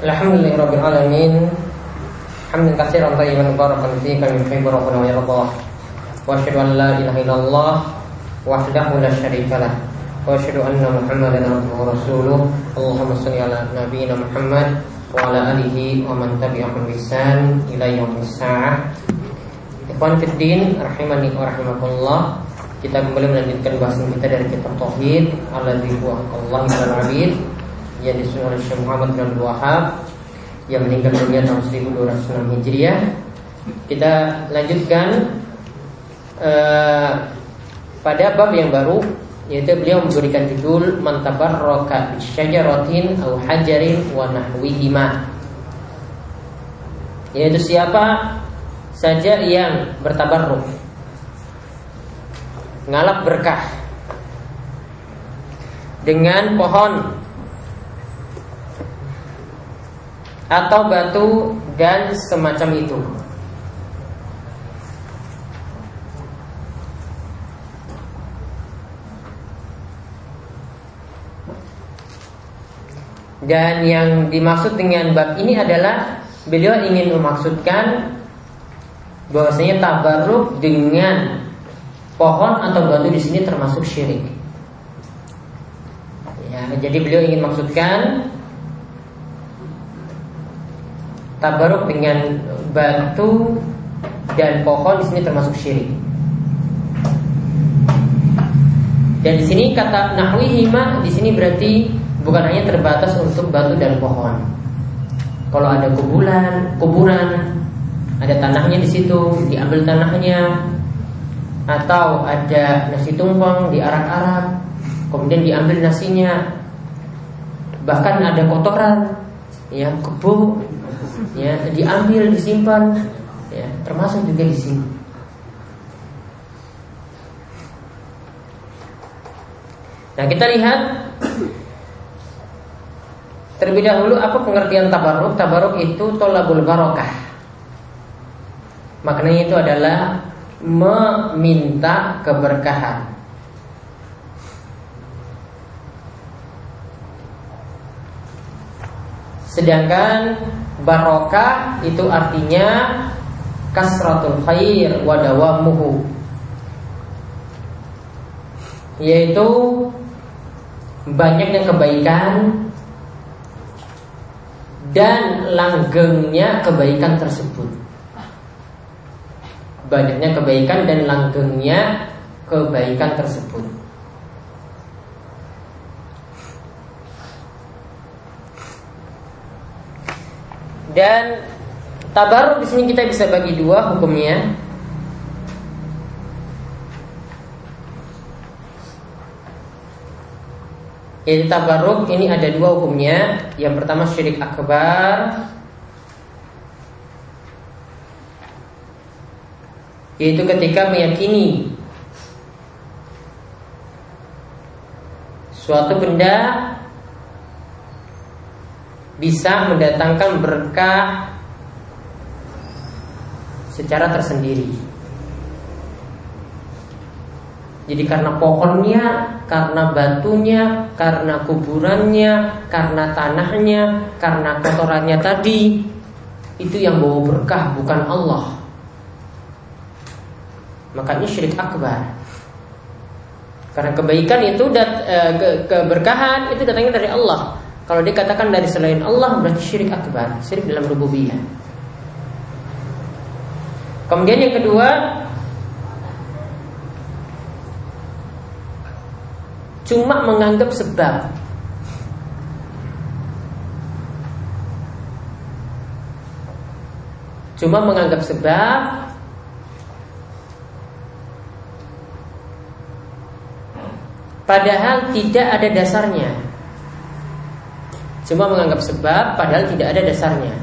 Alhamdulillah Rabbil Alamin Hamdan katsiran tayyiban barakan fihi kama yuhibbu rabbuna wa yardah. Wa asyhadu an la ilaha illallah wahdahu la syarika lah. Wa asyhadu anna Muhammadan abduhu wa rasuluh. Allahumma shalli ala nabiyyina Muhammad wa ala alihi wa man tabi'ahum bi ihsan ila yaumis saah. Ikhwan fiddin rahimani wa rahimakumullah. Kita kembali melanjutkan bahasan kita dari kitab Tauhid alladzi huwa Allah al abid yang disusun oleh Syekh Muhammad bin Abdul Wahab yang meninggal dunia tahun 1206 Hijriah. Kita lanjutkan uh, pada bab yang baru yaitu beliau memberikan judul mantabar roka syajaratin au hajarin wa nahwihima yaitu siapa saja yang bertabarruk ngalap berkah dengan pohon atau batu dan semacam itu. Dan yang dimaksud dengan bab ini adalah beliau ingin memaksudkan bahwasanya tabarruk dengan pohon atau batu di sini termasuk syirik. Ya, jadi beliau ingin maksudkan tabaruk dengan batu dan pohon di sini termasuk syirik. Dan di sini kata nahwi hima di sini berarti bukan hanya terbatas untuk batu dan pohon. Kalau ada kuburan, kuburan, ada tanahnya di situ, diambil tanahnya, atau ada nasi tumpeng diarak-arak, kemudian diambil nasinya, bahkan ada kotoran, ya kebu ya diambil disimpan ya termasuk juga di sini. Nah kita lihat Terlebih dahulu apa pengertian tabaruk Tabaruk itu tolabul barokah. Maknanya itu adalah Meminta keberkahan. Sedangkan barokah itu artinya kasratul khair wadawamuhu yaitu banyaknya kebaikan dan langgengnya kebaikan tersebut. Banyaknya kebaikan dan langgengnya kebaikan tersebut Dan tabaruk di sini kita bisa bagi dua hukumnya. Jadi tabaruk ini ada dua hukumnya. Yang pertama syirik akbar, yaitu ketika meyakini suatu benda bisa mendatangkan berkah secara tersendiri. Jadi karena pohonnya, karena batunya, karena kuburannya, karena tanahnya, karena kotorannya tadi, itu yang bawa berkah bukan Allah. Makanya syirik akbar. Karena kebaikan itu e, ke, keberkahan itu datangnya dari Allah. Kalau dikatakan dari selain Allah berarti syirik akbar, syirik dalam rububiyah. Kemudian yang kedua cuma menganggap sebab cuma menganggap sebab padahal tidak ada dasarnya Cuma menganggap sebab padahal tidak ada dasarnya.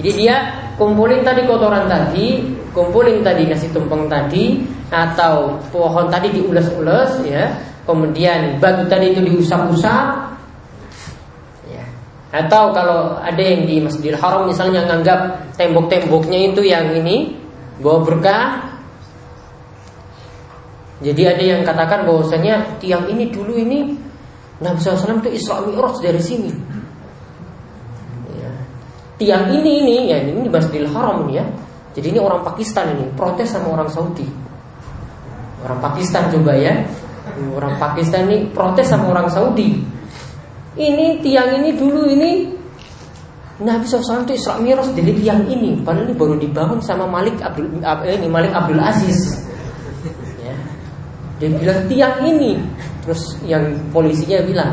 Jadi dia kumpulin tadi kotoran tadi, kumpulin tadi nasi tumpeng tadi, atau pohon tadi diulas-ulas ya, kemudian batu tadi itu diusap-usap, ya. Atau kalau ada yang di Masjidil Haram misalnya nganggap tembok-temboknya itu yang ini bawa berkah, jadi ada yang katakan bahwasanya tiang ini dulu ini Nabi SAW itu Isra Mi'raj dari sini. Ya. Tiang ini ini ya ini di Masjidil Haram ya. Jadi ini orang Pakistan ini protes sama orang Saudi. Orang Pakistan coba ya. Orang Pakistan ini protes sama orang Saudi. Ini tiang ini dulu ini Nabi SAW itu Isra Mi'raj dari tiang ini. Padahal ini baru dibangun sama Malik Abdul ini Malik Abdul Aziz. Dia bilang tiang ini Terus yang polisinya bilang,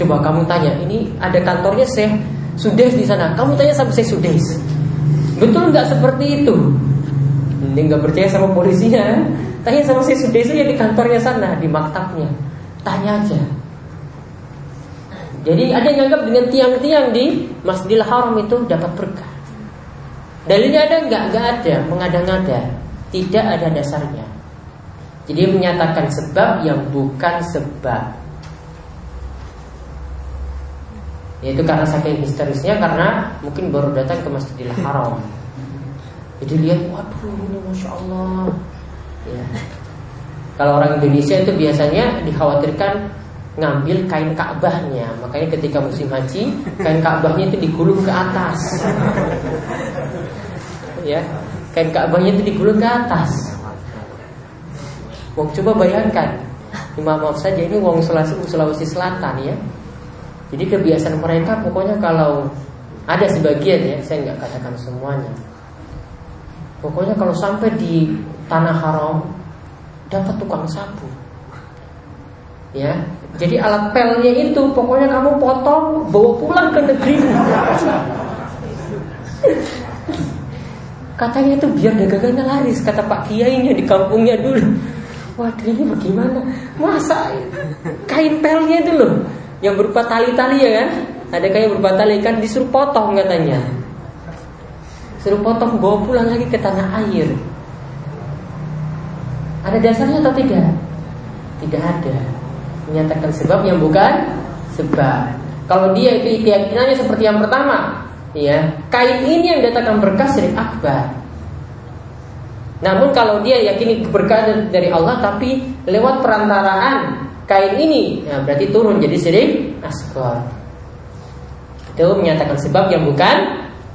coba kamu tanya, ini ada kantornya Syekh Sudes di sana. Kamu tanya sama Syekh Sudes. Betul nggak seperti itu? Ini nggak percaya sama polisinya. Tanya sama Syekh Sudes ya di kantornya sana, di maktabnya. Tanya aja. Jadi ada yang anggap dengan tiang-tiang di Masjidil Haram itu dapat berkah. Dalilnya ada nggak? Nggak ada, mengada-ngada. Tidak ada dasarnya. Jadi menyatakan sebab yang bukan sebab Yaitu karena saking histerisnya Karena mungkin baru datang ke Masjidil Haram Jadi lihat Waduh ini Masya Allah ya. Kalau orang Indonesia itu biasanya dikhawatirkan ngambil kain Ka'bahnya. Makanya ketika musim haji, kain Ka'bahnya itu digulung ke atas. ya, kain Ka'bahnya itu digulung ke atas. Wong coba bayangkan, maaf, maaf saja ini wong Sulawesi, Sulawesi Selatan ya. Jadi kebiasaan mereka pokoknya kalau ada sebagian ya, saya nggak katakan semuanya. Pokoknya kalau sampai di tanah haram dapat tukang sapu. Ya, jadi alat pelnya itu pokoknya kamu potong bawa pulang ke negeri. Katanya itu biar dagangannya laris kata Pak Kiainya di kampungnya dulu. Waduh ini bagaimana? Masa kain pelnya itu loh yang berupa tali-tali ya kan? Ada kayak berupa tali kan disuruh potong katanya. Suruh potong bawa pulang lagi ke tanah air. Ada dasarnya atau tidak? Tidak ada. Menyatakan sebab yang bukan sebab. Kalau dia itu keyakinannya seperti yang pertama, ya kain ini yang datangkan berkah syirik akbar. Namun kalau dia yakini keberkahan dari Allah tapi lewat perantaraan kain ini, ya berarti turun jadi syirik asghar. Itu menyatakan sebab yang bukan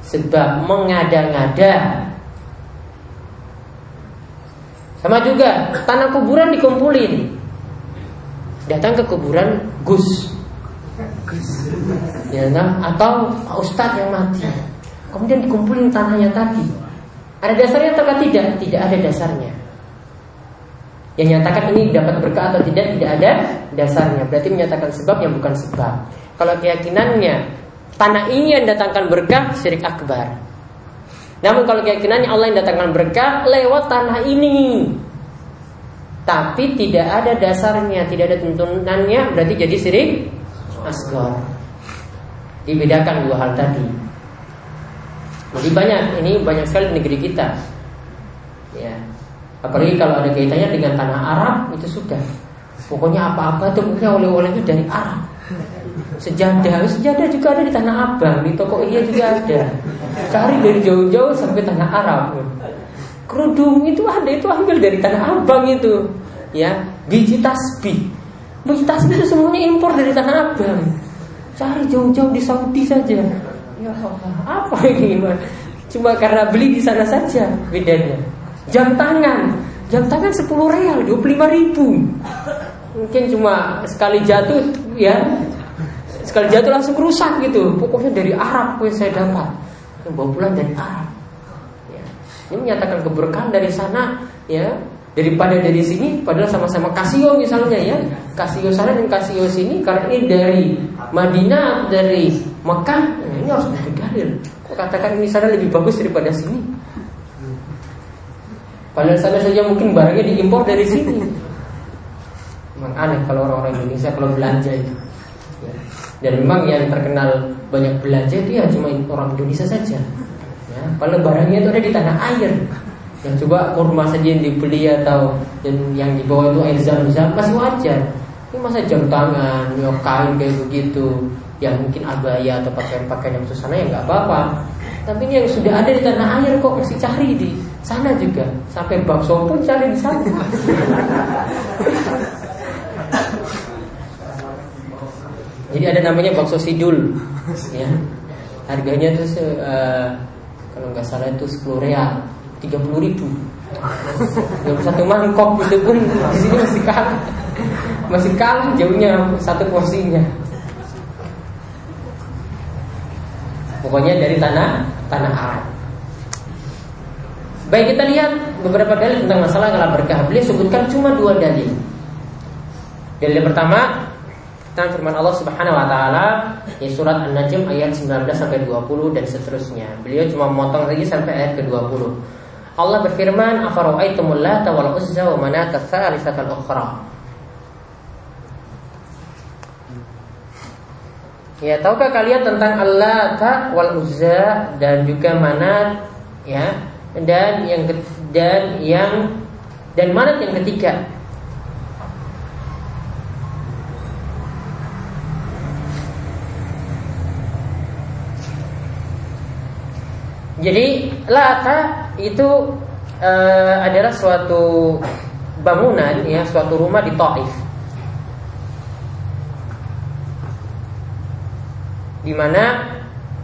sebab mengada-ngada. Sama juga tanah kuburan dikumpulin. Datang ke kuburan Gus. Ya, nah, atau Ustadz yang mati. Kemudian dikumpulin tanahnya tadi ada dasarnya atau tidak? Tidak ada dasarnya. Yang nyatakan ini dapat berkah atau tidak tidak ada dasarnya. Berarti menyatakan sebab yang bukan sebab. Kalau keyakinannya tanah ini yang datangkan berkah syirik akbar. Namun kalau keyakinannya Allah yang datangkan berkah lewat tanah ini. Tapi tidak ada dasarnya, tidak ada tuntunannya, berarti jadi syirik asgar. Dibedakan dua hal tadi. Jadi banyak ini banyak sekali di negeri kita. Ya. Apalagi kalau ada kaitannya dengan tanah Arab itu sudah. Pokoknya apa-apa itu pokoknya oleh-olehnya dari Arab. Sejadah, sejadah juga ada di tanah Abang, di toko iya juga ada. Cari dari jauh-jauh sampai tanah Arab. Kerudung itu ada, itu ambil dari tanah Abang itu. Ya, biji tasbih. Biji tasbih itu semuanya impor dari tanah Abang. Cari jauh-jauh di Saudi saja. Ya apa ini? Cuma karena beli di sana saja bedanya. Jam tangan, jam tangan 10 real, 25 ribu. Mungkin cuma sekali jatuh ya, sekali jatuh langsung rusak gitu. Pokoknya dari Arab gue saya dapat. Yang bawa pulang dari Arab. Ya. Ini menyatakan keberkahan dari sana ya daripada dari sini padahal sama-sama Casio misalnya ya Casio sana dan Casio sini karena ini dari Madinah dari Mekah ya ini harus digalir kok katakan ini sana lebih bagus daripada sini. Padahal sana saja mungkin barangnya diimpor dari sini. Memang aneh kalau orang-orang Indonesia kalau belanja itu. Dan memang yang terkenal banyak belanja itu ya cuma orang Indonesia saja. Ya, padahal barangnya itu ada di tanah air. Yang coba kurma saja yang dibeli atau yang, yang dibawa itu air zam-zam masih wajar. Ini masa jam tangan, ya kain kayak begitu, yang mungkin abaya atau pakaian-pakaian yang sana ya nggak apa-apa. Tapi ini yang sudah ada di tanah air kok masih cari di sana juga. Sampai bakso pun cari di sana. Jadi ada namanya bakso sidul, ya. Harganya tuh uh, kalau nggak salah itu 10 real, 30 ribu. Yang satu mangkok itu pun di sini masih kalah, masih kalah jauhnya satu porsinya. Pokoknya dari tanah tanah Arab. Baik kita lihat beberapa dalil tentang masalah ngalap berkah. Beliau sebutkan cuma dua dalil. Dalil pertama tentang firman Allah Subhanahu wa taala di surat An-Najm ayat 19 sampai 20 dan seterusnya. Beliau cuma memotong lagi sampai ayat ke-20. Allah berfirman, "Afara'aitumul Lata wal Uzza wa Manata tsalitsatal ukhra?" Ya, tahukah kalian tentang Allah wal Uzza dan juga Manat ya? Dan yang dan yang dan Manat yang ketiga Jadi Lata itu uh, adalah suatu bangunan ya, suatu rumah di Taif. Di mana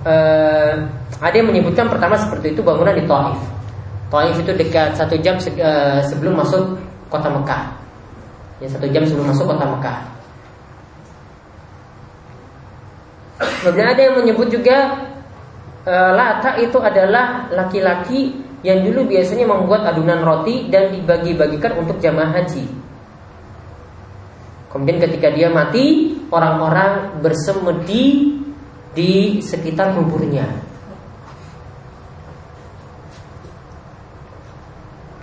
uh, ada yang menyebutkan pertama seperti itu bangunan di Taif. Taif itu dekat satu jam se uh, sebelum masuk kota Mekah. Ya satu jam sebelum masuk kota Mekah. Kemudian ada yang menyebut juga e, Lata itu adalah laki-laki yang dulu biasanya membuat adunan roti dan dibagi-bagikan untuk jamaah haji. Kemudian ketika dia mati, orang-orang bersemedi di sekitar kuburnya.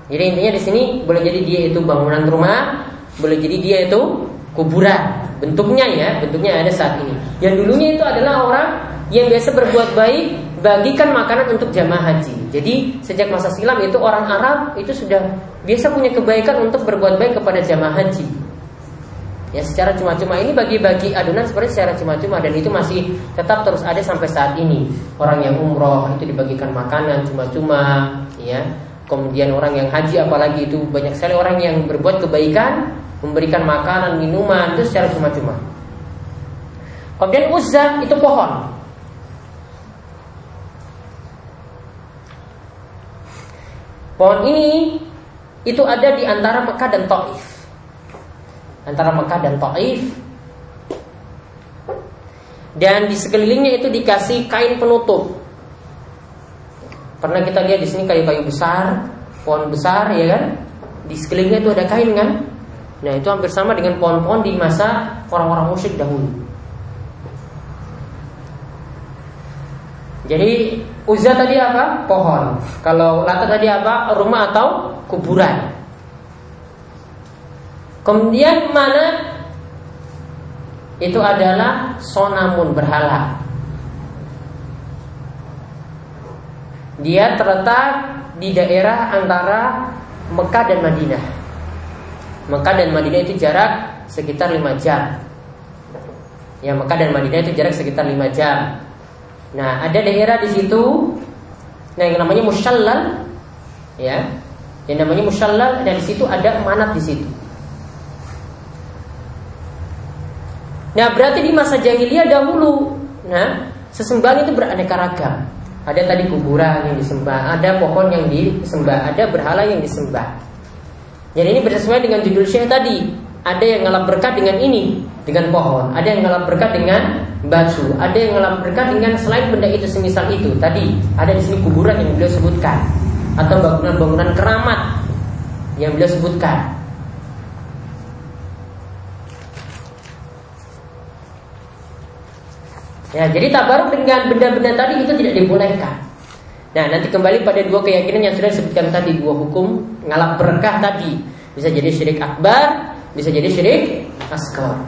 Jadi intinya di sini boleh jadi dia itu bangunan rumah, boleh jadi dia itu kuburan. Bentuknya ya, bentuknya ada saat ini. Yang dulunya itu adalah orang yang biasa berbuat baik bagikan makanan untuk jamaah haji. Jadi sejak masa silam itu orang Arab itu sudah biasa punya kebaikan untuk berbuat baik kepada jamaah haji. Ya secara cuma-cuma ini bagi-bagi adunan seperti secara cuma-cuma dan itu masih tetap terus ada sampai saat ini. Orang yang umroh itu dibagikan makanan cuma-cuma, ya. Kemudian orang yang haji apalagi itu banyak sekali orang yang berbuat kebaikan, memberikan makanan, minuman itu secara cuma-cuma. Kemudian uzza itu pohon. Pohon ini itu ada di antara Mekah dan Taif. Antara Mekah dan Taif. Dan di sekelilingnya itu dikasih kain penutup. Pernah kita lihat di sini kayu-kayu besar, pohon besar ya kan? Di sekelilingnya itu ada kain kan? Nah, itu hampir sama dengan pohon-pohon di masa orang-orang musyrik dahulu. Jadi Uzza tadi apa? Pohon. Kalau Lata tadi apa? Rumah atau kuburan. Kemudian mana? Itu adalah sonamun berhala. Dia terletak di daerah antara Mekah dan Madinah. Mekah dan Madinah itu jarak sekitar 5 jam. Ya, Mekah dan Madinah itu jarak sekitar 5 jam. Nah, ada daerah di situ nah yang namanya musyallal ya. Yang namanya musyallal dan di situ ada manat di situ. Nah, berarti di masa jahiliyah dahulu, nah, sesembahan itu beraneka ragam. Ada tadi kuburan yang disembah, ada pohon yang disembah, ada berhala yang disembah. Jadi ini bersesuaian dengan judul syekh tadi. Ada yang ngalap berkat dengan ini, dengan pohon. Ada yang ngalap berkat dengan batu. Ada yang ngalap berkat dengan selain benda itu semisal itu. Tadi ada di sini kuburan yang beliau sebutkan atau bangunan-bangunan keramat yang beliau sebutkan. Ya, jadi tabaruk dengan benda-benda tadi itu tidak dibolehkan. Nah, nanti kembali pada dua keyakinan yang sudah disebutkan tadi, dua hukum ngalap berkah tadi. Bisa jadi syirik akbar, bisa jadi syirik asgar.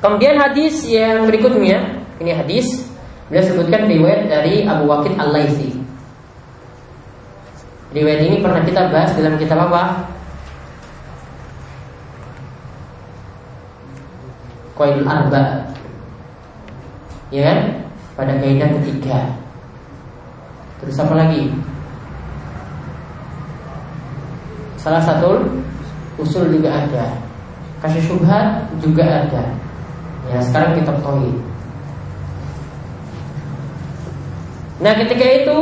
Kemudian hadis yang berikutnya, ini hadis beliau sebutkan riwayat dari Abu Waqid Al-Laitsi. Riwayat ini pernah kita bahas dalam kitab apa? Qaidul Arba. Ya kan? Pada kaidah ketiga. Terus apa lagi? Salah satu usul juga ada. Kasih syubhat juga ada. Ya, sekarang kita tahu. Nah, ketika itu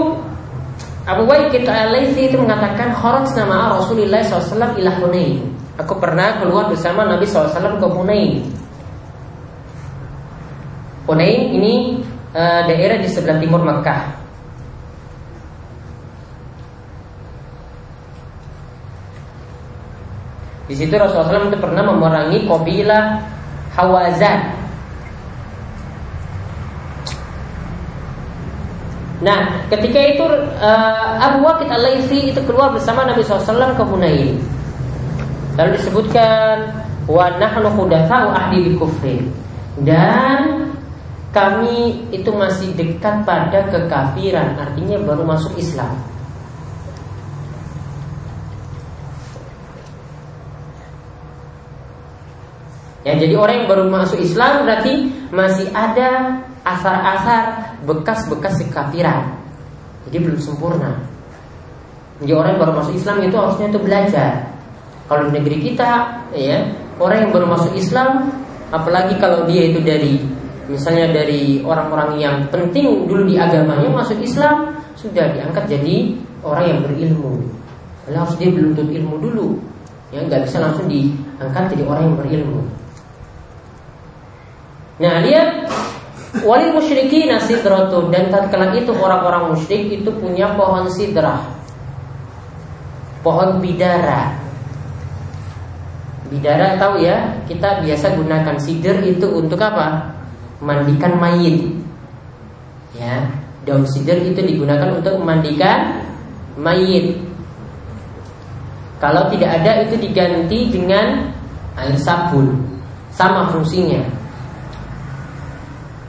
Abu Waqid al-Laitsi itu mengatakan kharaj nama Rasulullah SAW ila Hunain. Aku pernah keluar bersama Nabi SAW ke Hunain. Hunain ini uh, daerah di sebelah timur Mekah. Di situ Rasulullah SAW itu pernah memerangi kabilah Hawazan. Nah, ketika itu uh, Abu Waqid al itu keluar bersama Nabi SAW ke Hunain. Lalu disebutkan wa nahnu hudatsau ahli kufri. Dan kami itu masih dekat pada kekafiran, artinya baru masuk Islam. Ya, jadi orang yang baru masuk Islam berarti masih ada asar-asar bekas-bekas kekafiran. Jadi belum sempurna. Jadi orang yang baru masuk Islam itu harusnya itu belajar. Kalau di negeri kita, ya orang yang baru masuk Islam, apalagi kalau dia itu dari misalnya dari orang-orang yang penting dulu di agamanya masuk Islam sudah diangkat jadi orang yang berilmu. Lalu harus dia beruntut ilmu dulu, ya nggak bisa langsung diangkat jadi orang yang berilmu. Nah lihat Walil musyriki nasidratun Dan tatkala itu orang-orang musyrik itu punya pohon sidrah Pohon bidara Bidara tahu ya Kita biasa gunakan sidir itu untuk apa? Mandikan mayit Ya Daun sidir itu digunakan untuk memandikan mayit Kalau tidak ada itu diganti dengan air sabun Sama fungsinya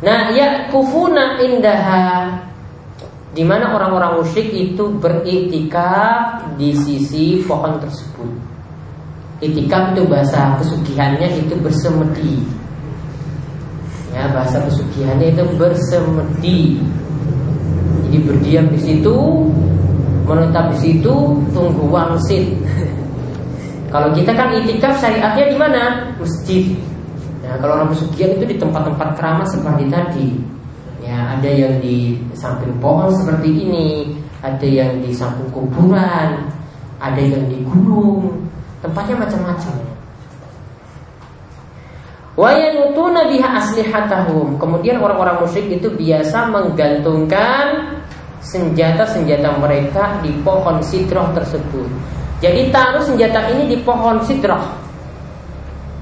Nah, ya kufuna indaha di mana orang-orang musyrik itu beriktikaf di sisi pohon tersebut. Itikaf itu bahasa pesugihannya itu bersemedi. Ya, bahasa pesugihannya itu bersemedi. Jadi berdiam di situ, menetap di situ, tunggu wangsit. Kalau kita kan itikaf syariatnya di mana? Masjid. Nah, kalau orang pesugihan itu di tempat-tempat keramat seperti tadi. Ya, ada yang di samping pohon seperti ini, ada yang di samping kuburan, ada yang di gunung, tempatnya macam-macam. Wayanutuna biha aslihatahum. Kemudian orang-orang musyrik itu biasa menggantungkan senjata-senjata mereka di pohon sidroh tersebut. Jadi taruh senjata ini di pohon sidroh.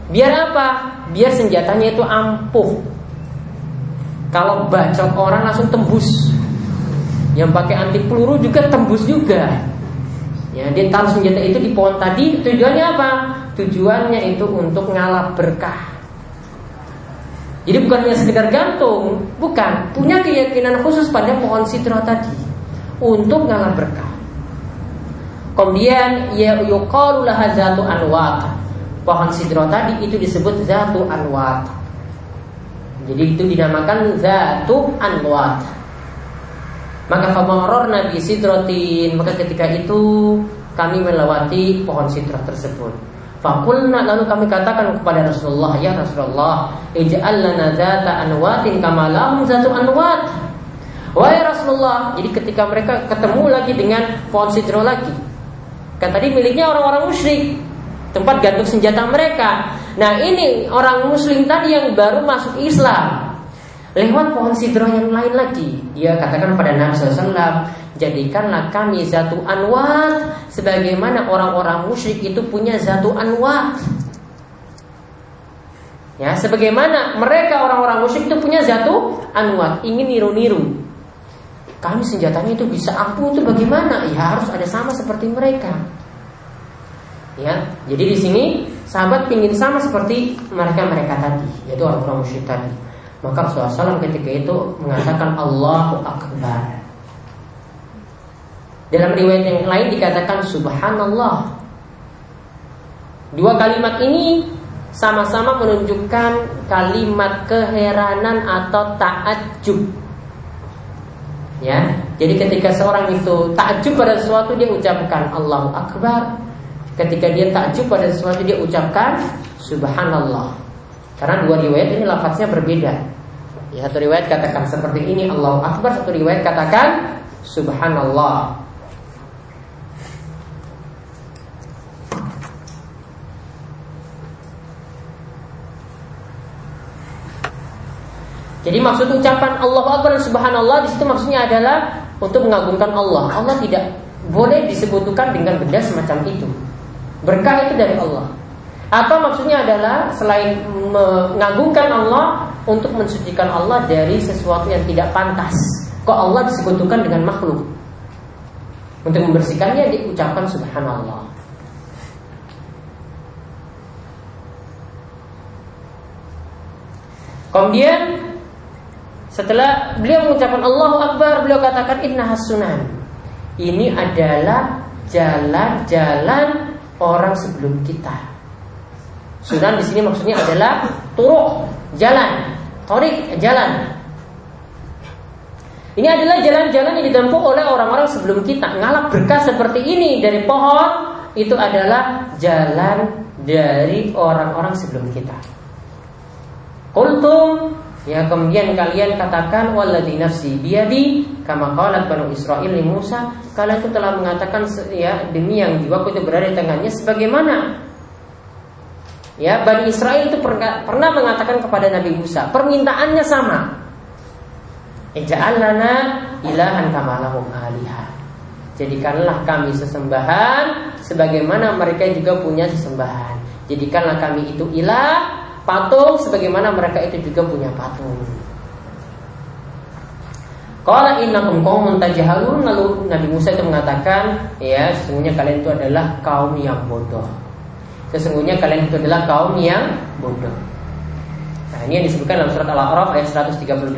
Biar apa? Biar senjatanya itu ampuh. Kalau bacok orang langsung tembus. Yang pakai anti peluru juga tembus juga. Ya, dia taruh senjata itu di pohon tadi tujuannya apa? Tujuannya itu untuk ngalap berkah. Jadi bukan hanya sekedar gantung, bukan. Punya keyakinan khusus pada pohon sidro tadi untuk ngalap berkah. Kemudian ya yuqalu lahazatu anwat pohon sidro tadi itu disebut zatu anwat. Jadi itu dinamakan zatu anwat. Maka famaror Nabi sidrotin Maka ketika itu kami melewati pohon sidro tersebut. Fakulna lalu kami katakan kepada Rasulullah Ya Rasulullah Ija'al lana zata anwatin kamalahum zatu anwat Wahai Rasulullah Jadi ketika mereka ketemu lagi dengan pohon sidro lagi Kan tadi miliknya orang-orang musyrik tempat gantung senjata mereka. Nah ini orang muslim tadi yang baru masuk Islam Lewat pohon sidro yang lain lagi Dia katakan pada Nabi SAW Jadikanlah kami zatu anwat Sebagaimana orang-orang musyrik itu punya zatu anwat Ya, sebagaimana mereka orang-orang musyrik itu punya zatu anwat, ingin niru-niru. Kami senjatanya itu bisa ampuh itu bagaimana? Ya harus ada sama seperti mereka. Ya, jadi di sini sahabat ingin sama seperti mereka-mereka tadi, yaitu orang-orang musyrik tadi. Maka Rasulullah SAW ketika itu mengatakan Allahu Akbar. Dalam riwayat yang lain dikatakan Subhanallah. Dua kalimat ini sama-sama menunjukkan kalimat keheranan atau takjub. Ya, jadi ketika seorang itu takjub pada sesuatu dia ucapkan Allahu Akbar Ketika dia takjub pada sesuatu dia ucapkan Subhanallah Karena dua riwayat ini lafaznya berbeda. Ya, satu riwayat katakan seperti ini Allahu Akbar, satu riwayat katakan Subhanallah. Jadi maksud ucapan Allahu Akbar dan Subhanallah di situ maksudnya adalah untuk mengagungkan Allah. Allah tidak boleh disebutkan dengan benda semacam itu. Berkah itu dari Allah. Atau maksudnya adalah selain mengagungkan Allah untuk mensucikan Allah dari sesuatu yang tidak pantas. Kok Allah disebutkan dengan makhluk? Untuk membersihkannya diucapkan subhanallah. Kemudian setelah beliau mengucapkan Allahu Akbar, beliau katakan inna sunan. Ini adalah jalan-jalan orang sebelum kita. Sunan di sini maksudnya adalah turuk, jalan, torik, jalan. Ini adalah jalan-jalan yang ditempuh oleh orang-orang sebelum kita. Ngalap berkah seperti ini dari pohon itu adalah jalan dari orang-orang sebelum kita. Kultum Ya kemudian kalian katakan waladhi nafsi biadi kama qalat banu Israel li Musa kalian itu telah mengatakan ya demi yang jiwaku itu berada di tangannya sebagaimana. Ya Bani Israel itu pernah, mengatakan kepada Nabi Musa permintaannya sama. Lana ilahan kama lahum alihah Jadikanlah kami sesembahan sebagaimana mereka juga punya sesembahan. Jadikanlah kami itu ilah patung sebagaimana mereka itu juga punya patung. Kalau innakum qaumun tajhalun lalu Nabi Musa itu mengatakan, ya sesungguhnya kalian itu adalah kaum yang bodoh. Sesungguhnya kalian itu adalah kaum yang bodoh. Nah, ini yang disebutkan dalam surat Al-A'raf ayat 138.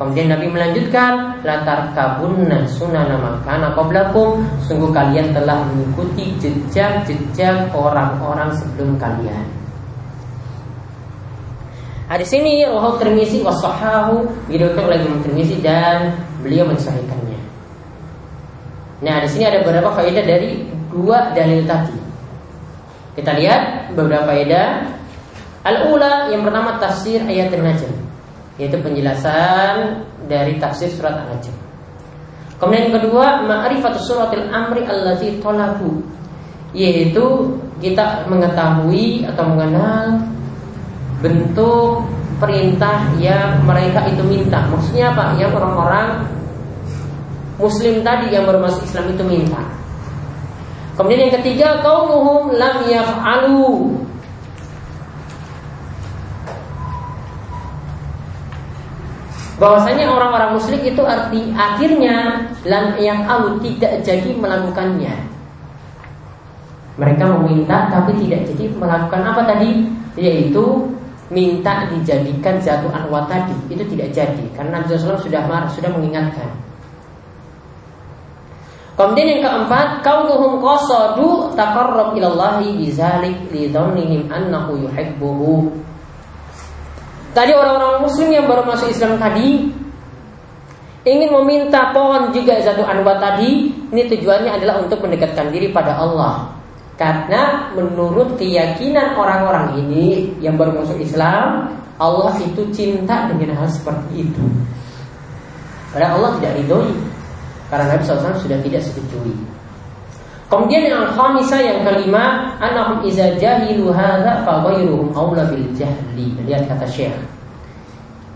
Kemudian Nabi melanjutkan, latar kabunna sunana makana qablakum, sungguh kalian telah mengikuti jejak-jejak orang-orang sebelum kalian. Hadis ini Rawahu Tirmizi wa sahahu diriwayatkan oleh Imam dan beliau mensahihkannya. Nah, di sini ada beberapa faedah dari dua dalil tadi. Kita lihat beberapa faedah. Al-ula yang pertama tafsir ayat An-Najm, yaitu penjelasan dari tafsir surat An-Najm. Kemudian yang kedua, ma'rifatus suratil amri allazi talabu, yaitu kita mengetahui atau mengenal bentuk perintah yang mereka itu minta. Maksudnya apa? Yang orang-orang Muslim tadi yang baru Islam itu minta. Kemudian yang ketiga, kaumuhum lam yaf'alu. Bahwasanya orang-orang muslim itu arti akhirnya lam yang alu tidak jadi melakukannya. Mereka meminta tapi tidak jadi melakukan apa tadi? Yaitu minta dijadikan jatuh anwar tadi itu tidak jadi karena Nabi SAW sudah marah sudah mengingatkan. Kemudian yang keempat, kaunuhum qasadu taqarrab ilallahi bizalik li dhannihim annahu yuhibbuhu. Tadi orang-orang muslim yang baru masuk Islam tadi ingin meminta pohon juga jatuh anwar tadi, ini tujuannya adalah untuk mendekatkan diri pada Allah. Karena menurut keyakinan orang-orang ini yang baru masuk Islam, Allah itu cinta dengan hal seperti itu. Padahal Allah tidak ridhoi karena Nabi SAW sudah tidak setujui. Kemudian yang khamisah yang kelima, anahum iza jahilu hadza fa ghairuhum aula bil jahli. Lihat kata Syekh.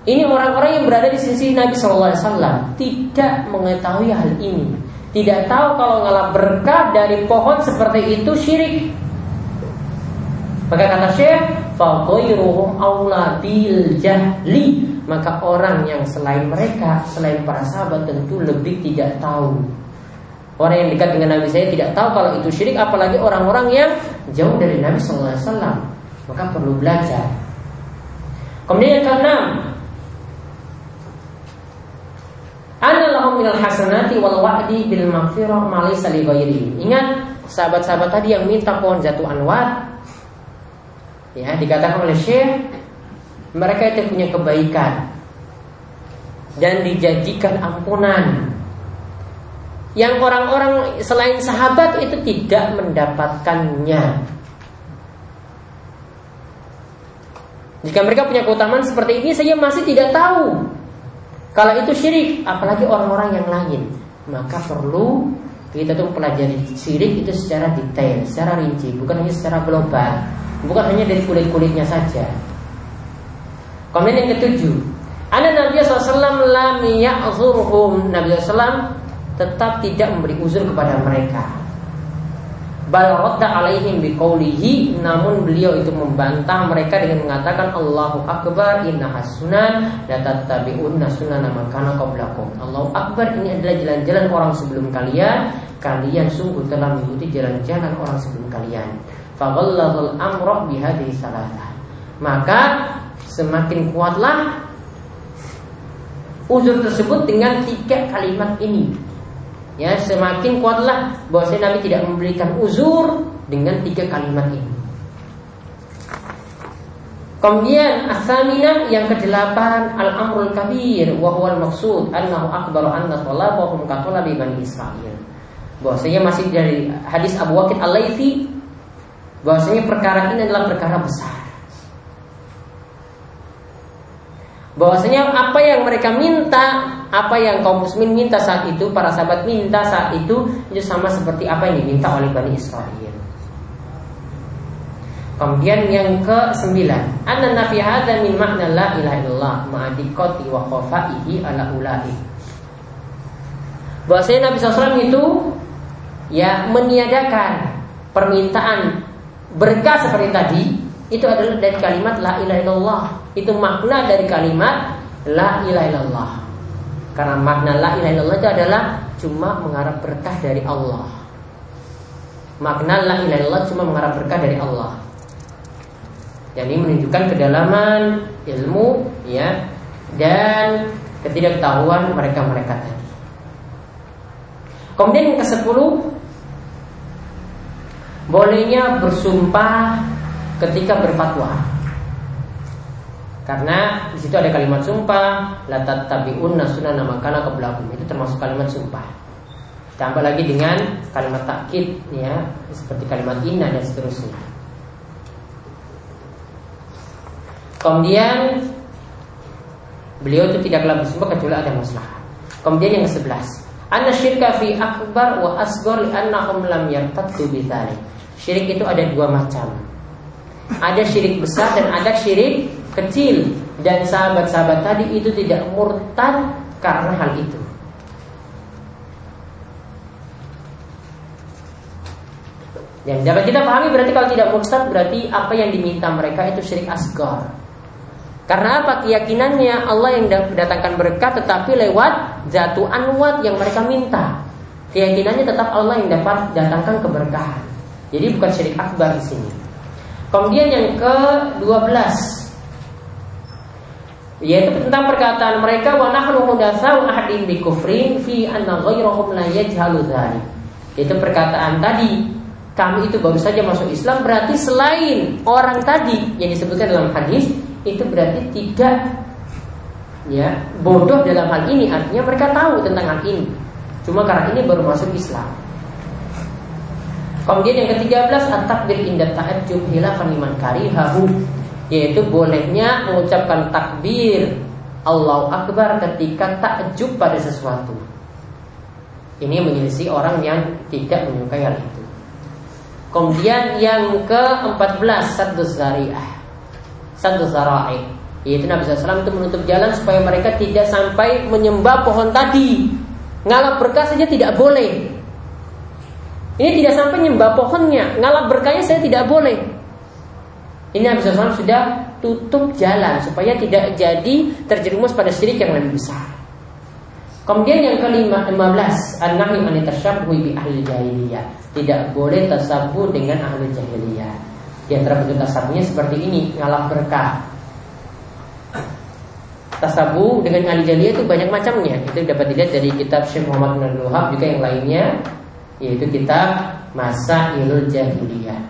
Ini orang-orang yang berada di sisi Nabi SAW tidak mengetahui hal ini tidak tahu kalau ngalap berkah dari pohon seperti itu syirik. Maka kata Syekh, "Faghairuhum aula bil jahli." Maka orang yang selain mereka, selain para sahabat tentu lebih tidak tahu. Orang yang dekat dengan Nabi saya tidak tahu kalau itu syirik, apalagi orang-orang yang jauh dari Nabi SAW. Maka perlu belajar. Kemudian yang keenam, Ana lahum minal hasanati wal wa'di bil maghfirah ma laysa li Ingat sahabat-sahabat tadi yang minta pohon jatuh anwar. Ya dikatakan oleh Syekh mereka itu punya kebaikan. Dan dijanjikan ampunan. Yang orang-orang selain sahabat itu tidak mendapatkannya. Jika mereka punya keutamaan seperti ini saya masih tidak tahu kalau itu syirik, apalagi orang-orang yang lain, maka perlu kita tuh pelajari syirik itu secara detail, secara rinci, bukan hanya secara global, bukan hanya dari kulit-kulitnya saja. Kemudian yang ketujuh, ada Nabi SAW lam ya'zurhum Nabi SAW tetap tidak memberi uzur kepada mereka bal radda alaihim biqaulihi. Namun beliau itu membantah mereka dengan mengatakan Allahu akbar inna hasunan la tattabi'unna sunana man kana qablakum. Allahu akbar ini adalah jalan-jalan orang sebelum kalian. Kalian sungguh telah mengikuti jalan-jalan orang sebelum kalian. Faghalladul amra bihadhihi salatah maka semakin kuatlah uzur tersebut dengan tiga kalimat ini ya semakin kuatlah bahwa Nabi tidak memberikan uzur dengan tiga kalimat ini. Kemudian asaminah yang kedelapan al-amrul kabir wa huwa al-maqsud annahu akbaru anna talabahum ka talabi bani Israil. Bahwasanya masih dari hadis Abu Waqid Al-Laitsi bahwasanya perkara ini adalah perkara besar. bahwasanya apa yang mereka minta, apa yang kaum muslimin minta saat itu, para sahabat minta saat itu itu sama seperti apa yang diminta oleh Bani Israel. Kemudian yang ke sembilan, anna nafi hadza min makna la ilaha illallah ma'adiqati wa khafaihi ala ulai. Bahwasanya Nabi SAW itu ya meniadakan permintaan berkah seperti tadi itu adalah dari kalimat la ilaha illallah. Itu makna dari kalimat la ilaha illallah. Karena makna la ilaha illallah itu adalah cuma mengharap berkah dari Allah. Makna la ilaha illallah cuma mengharap berkah dari Allah. Jadi menunjukkan kedalaman ilmu ya dan ketidaktahuan mereka-mereka tadi. Kemudian yang ke-10 bolehnya bersumpah ketika berfatwa. Karena di situ ada kalimat sumpah, la tattabi'unna sunana makana qablakum. Itu termasuk kalimat sumpah. Tambah lagi dengan kalimat takkid ya, seperti kalimat inna dan seterusnya. Kemudian beliau itu tidaklah bersumpah kecuali ada masalah. Kemudian yang ke-11, anna syirka fi akbar wa asghar li annahum lam yartaddu. Syirik itu ada dua macam. Ada syirik besar dan ada syirik kecil Dan sahabat-sahabat tadi itu tidak murtad karena hal itu Yang dapat kita pahami berarti kalau tidak murtad berarti apa yang diminta mereka itu syirik asgar karena apa keyakinannya Allah yang mendatangkan berkat tetapi lewat jatuh anwat yang mereka minta. Keyakinannya tetap Allah yang dapat datangkan keberkahan. Jadi bukan syirik akbar di sini. Kemudian yang ke-12 yaitu tentang perkataan mereka wa nahnu mudatsau ahadin bi kufrin fi anna ghairahum la yajhalu dzalik. Itu perkataan tadi kami itu baru saja masuk Islam berarti selain orang tadi yang disebutkan dalam hadis itu berarti tidak ya bodoh dalam hal ini. Artinya mereka tahu tentang hal ini cuma karena ini baru masuk Islam. Kemudian yang ke-13 at-takbir inda ta'ajjub hilafan liman karihahu yaitu bolehnya mengucapkan takbir Allahu Akbar ketika takjub pada sesuatu. Ini menyelisih orang yang tidak menyukai hal itu. Kemudian yang ke-14 satu zariah. Satu zara'i yaitu Nabi SAW itu menutup jalan supaya mereka tidak sampai menyembah pohon tadi. Ngalap berkah saja tidak boleh. Ini tidak sampai nyembah pohonnya, ngalap berkahnya saya tidak boleh. Ini Nabi SAW sudah tutup jalan supaya tidak jadi terjerumus pada syirik yang lebih besar. Kemudian yang kelima 15 An-nahi an bi ahli jahiliyah. Tidak boleh tasabuh dengan ahli jahiliyah. Di antara bentuk tasabuhnya seperti ini, ngalap berkah. Tasabu dengan ahli jahiliyah itu banyak macamnya. Itu dapat dilihat dari kitab Syekh Muhammad bin Wahab juga yang lainnya yaitu kitab Masa Ilul Jahiliyah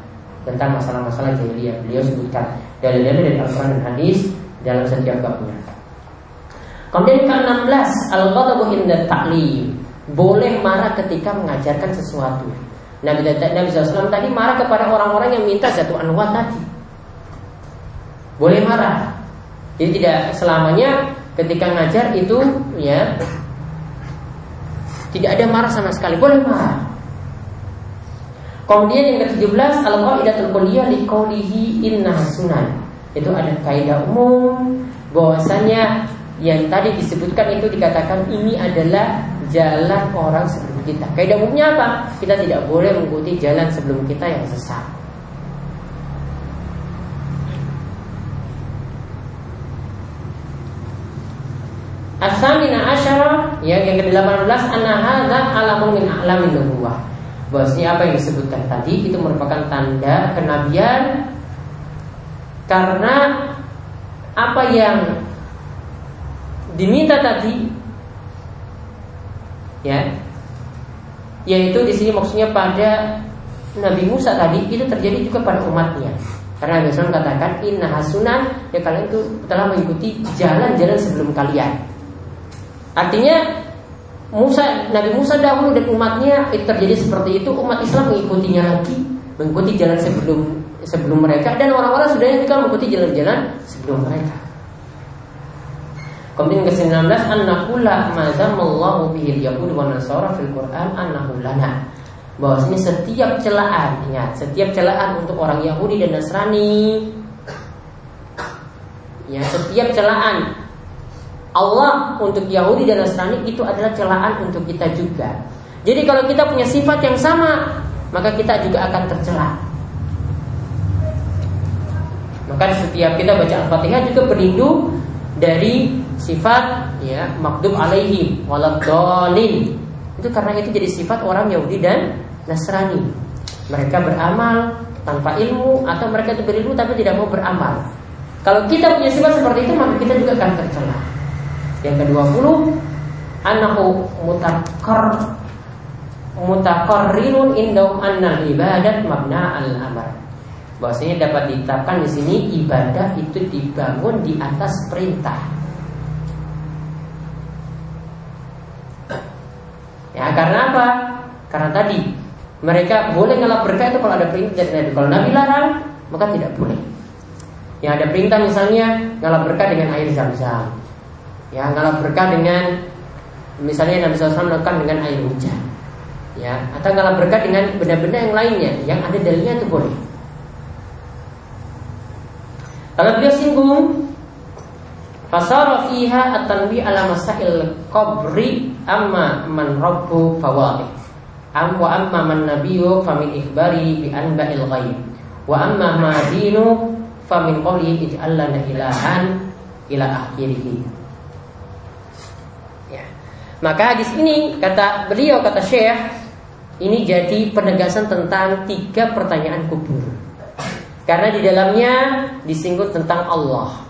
tentang masalah-masalah jahiliyah. Beliau sebutkan dalil-dalil dari Al-Quran dan Hadis dalam setiap babnya. Kemudian ke-16 Al-Ghadabu inda ta'lim Boleh marah ketika mengajarkan sesuatu Nabi, Nabi SAW tadi marah kepada orang-orang yang minta satu anwar tadi boleh marah. Jadi tidak selamanya ketika ngajar itu ya tidak ada marah sama sekali, boleh marah. Kemudian yang ke-17 al-qaidatul kulliyah liqaulihi inna sunan. Itu ada kaidah umum bahwasanya yang tadi disebutkan itu dikatakan ini adalah jalan orang sebelum kita. Kaidah umumnya apa? Kita tidak boleh mengikuti jalan sebelum kita yang sesat. Asamina asyara yang yang ke-18 anna hadza alamun min a'lamin nubuwah. Bahwasanya apa yang disebutkan tadi itu merupakan tanda kenabian karena apa yang diminta tadi ya yaitu di sini maksudnya pada Nabi Musa tadi itu terjadi juga pada umatnya. Karena Nabi SAW katakan inna hasunan ya kalian itu telah mengikuti jalan-jalan sebelum kalian. Artinya Musa, Nabi Musa dahulu dan umatnya itu terjadi seperti itu, umat Islam mengikutinya lagi, mengikuti jalan sebelum sebelum mereka dan orang-orang sudah juga mengikuti jalan-jalan sebelum mereka. Kemudian ke-19 annakula mazamallahu bihil yahud wa nasara fil Quran annahu lana. Bahwasanya setiap celaan, ya, setiap celaan untuk orang Yahudi dan Nasrani ya, setiap celaan Allah untuk Yahudi dan Nasrani itu adalah celaan untuk kita juga. Jadi kalau kita punya sifat yang sama, maka kita juga akan tercela. Maka setiap kita baca Al-Fatihah juga berlindung dari sifat ya makdub alaihi waladhdallin. Itu karena itu jadi sifat orang Yahudi dan Nasrani. Mereka beramal tanpa ilmu atau mereka itu berilmu tapi tidak mau beramal. Kalau kita punya sifat seperti itu maka kita juga akan tercela. Yang ke-20 Anahu mutakar mutakarrirun indahum annal ibadat mabna al amar. Bahwasanya dapat ditetapkan di sini ibadah itu dibangun di atas perintah. Ya karena apa? Karena tadi mereka boleh ngalap berkah itu kalau ada perintah Nabi. Kalau Nabi larang maka tidak boleh. Yang ada perintah misalnya ngalap berkah dengan air zam-zam. Ya, kalau berkah dengan misalnya Nabi SAW melakukan dengan air hujan. Ya, atau kalau berkah dengan benda-benda yang lainnya yang ada dalilnya itu boleh. Kalau beliau singgung Fasara fiha at-tanbi ala masail qabri amma man rabbu fawadih. Am wa amma man nabiyyu famin ikhbari bi anba'il ghaib. Wa amma ma dinu famin qawli ij'al lana ilahan ila akhirih. Maka hadis ini kata beliau kata Syekh ini jadi penegasan tentang tiga pertanyaan kubur. Karena di dalamnya disinggung tentang Allah.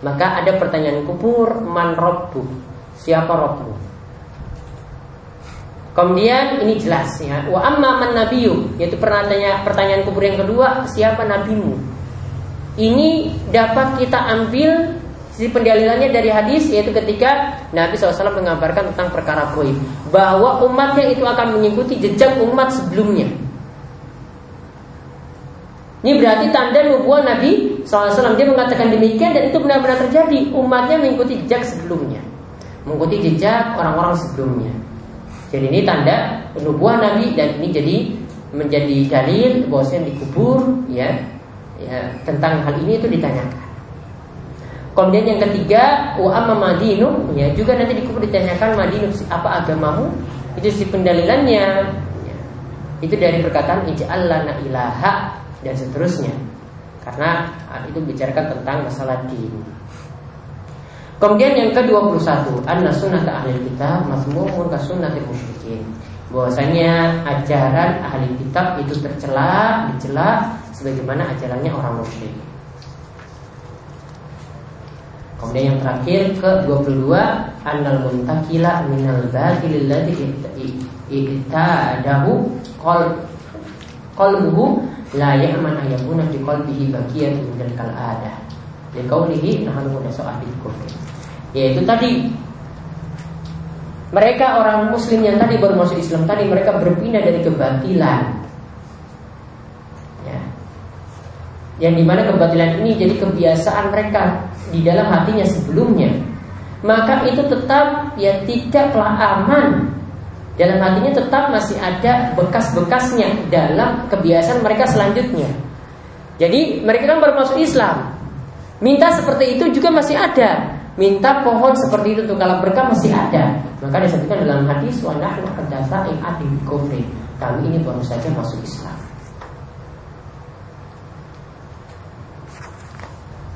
Maka ada pertanyaan kubur man robbu. Siapa robbu? Kemudian ini jelas ya. Wa amma man nabiyu yaitu pertanyaan pertanyaan kubur yang kedua, siapa nabimu? Ini dapat kita ambil Sisi pendalilannya dari hadis yaitu ketika Nabi SAW mengabarkan tentang perkara goib bahwa umatnya itu akan mengikuti jejak umat sebelumnya. Ini berarti tanda nubuah Nabi SAW Dia mengatakan demikian dan itu benar-benar terjadi. Umatnya mengikuti jejak sebelumnya. Mengikuti jejak orang-orang sebelumnya. Jadi ini tanda nubuah Nabi Dan ini jadi menjadi dalil bahwasanya dikubur ya, ya Tentang hal ini itu ditanyakan Kemudian yang ketiga, wa amma madinu, ya juga nanti dikubur ditanyakan madinu apa agamamu? Itu si pendalilannya. Ya. Itu dari perkataan ij'al ilaha dan seterusnya. Karena itu bicarakan tentang masalah din. Kemudian yang ke-21, anna sunnah ahli kitab masmumun ka sunnatil musyrikin. Bahwasanya ajaran ahli kitab itu tercela, dicela sebagaimana ajarannya orang musyrik. Kemudian yang terakhir ke 22 Annal muntakila minal batil alladhi iktadahu qal qalbuhu la ya'man ayakuna fi qalbihi baqiyatun min kal ada. Liqaulihi nahnu mudasaahil kufr. Yaitu tadi mereka orang muslim yang tadi baru masuk Islam tadi mereka berpindah dari kebatilan yang di mana kebatilan ini jadi kebiasaan mereka di dalam hatinya sebelumnya. Maka itu tetap ya tidaklah aman. Dalam hatinya tetap masih ada bekas-bekasnya dalam kebiasaan mereka selanjutnya. Jadi mereka kan baru masuk Islam. Minta seperti itu juga masih ada. Minta pohon seperti itu tuh kalau berkah masih ada. Maka disebutkan dalam hadis wa nahnu kufri. Kami ini baru saja masuk Islam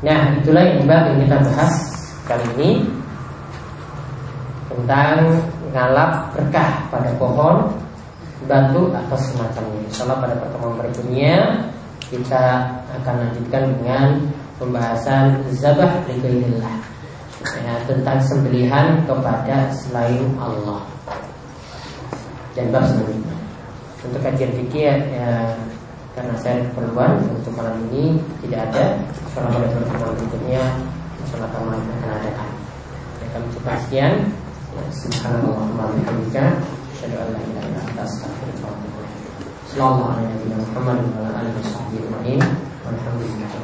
Nah itulah yang yang kita bahas kali ini Tentang ngalap berkah pada pohon Batu atau semacamnya. Insyaallah pada pertemuan berikutnya Kita akan lanjutkan dengan Pembahasan Zabah Liqailillah ya, Tentang sembelihan kepada selain Allah. Dan bab selanjutnya Untuk kajian fikir ya, karena saya keperluan untuk malam ini tidak ada kalau pada pertemuan berikutnya. Insyaallah kami akan adakan ya, kami cepat sekian Subhanallah wa bihamdika asyhadu an la ilaha alaihi wa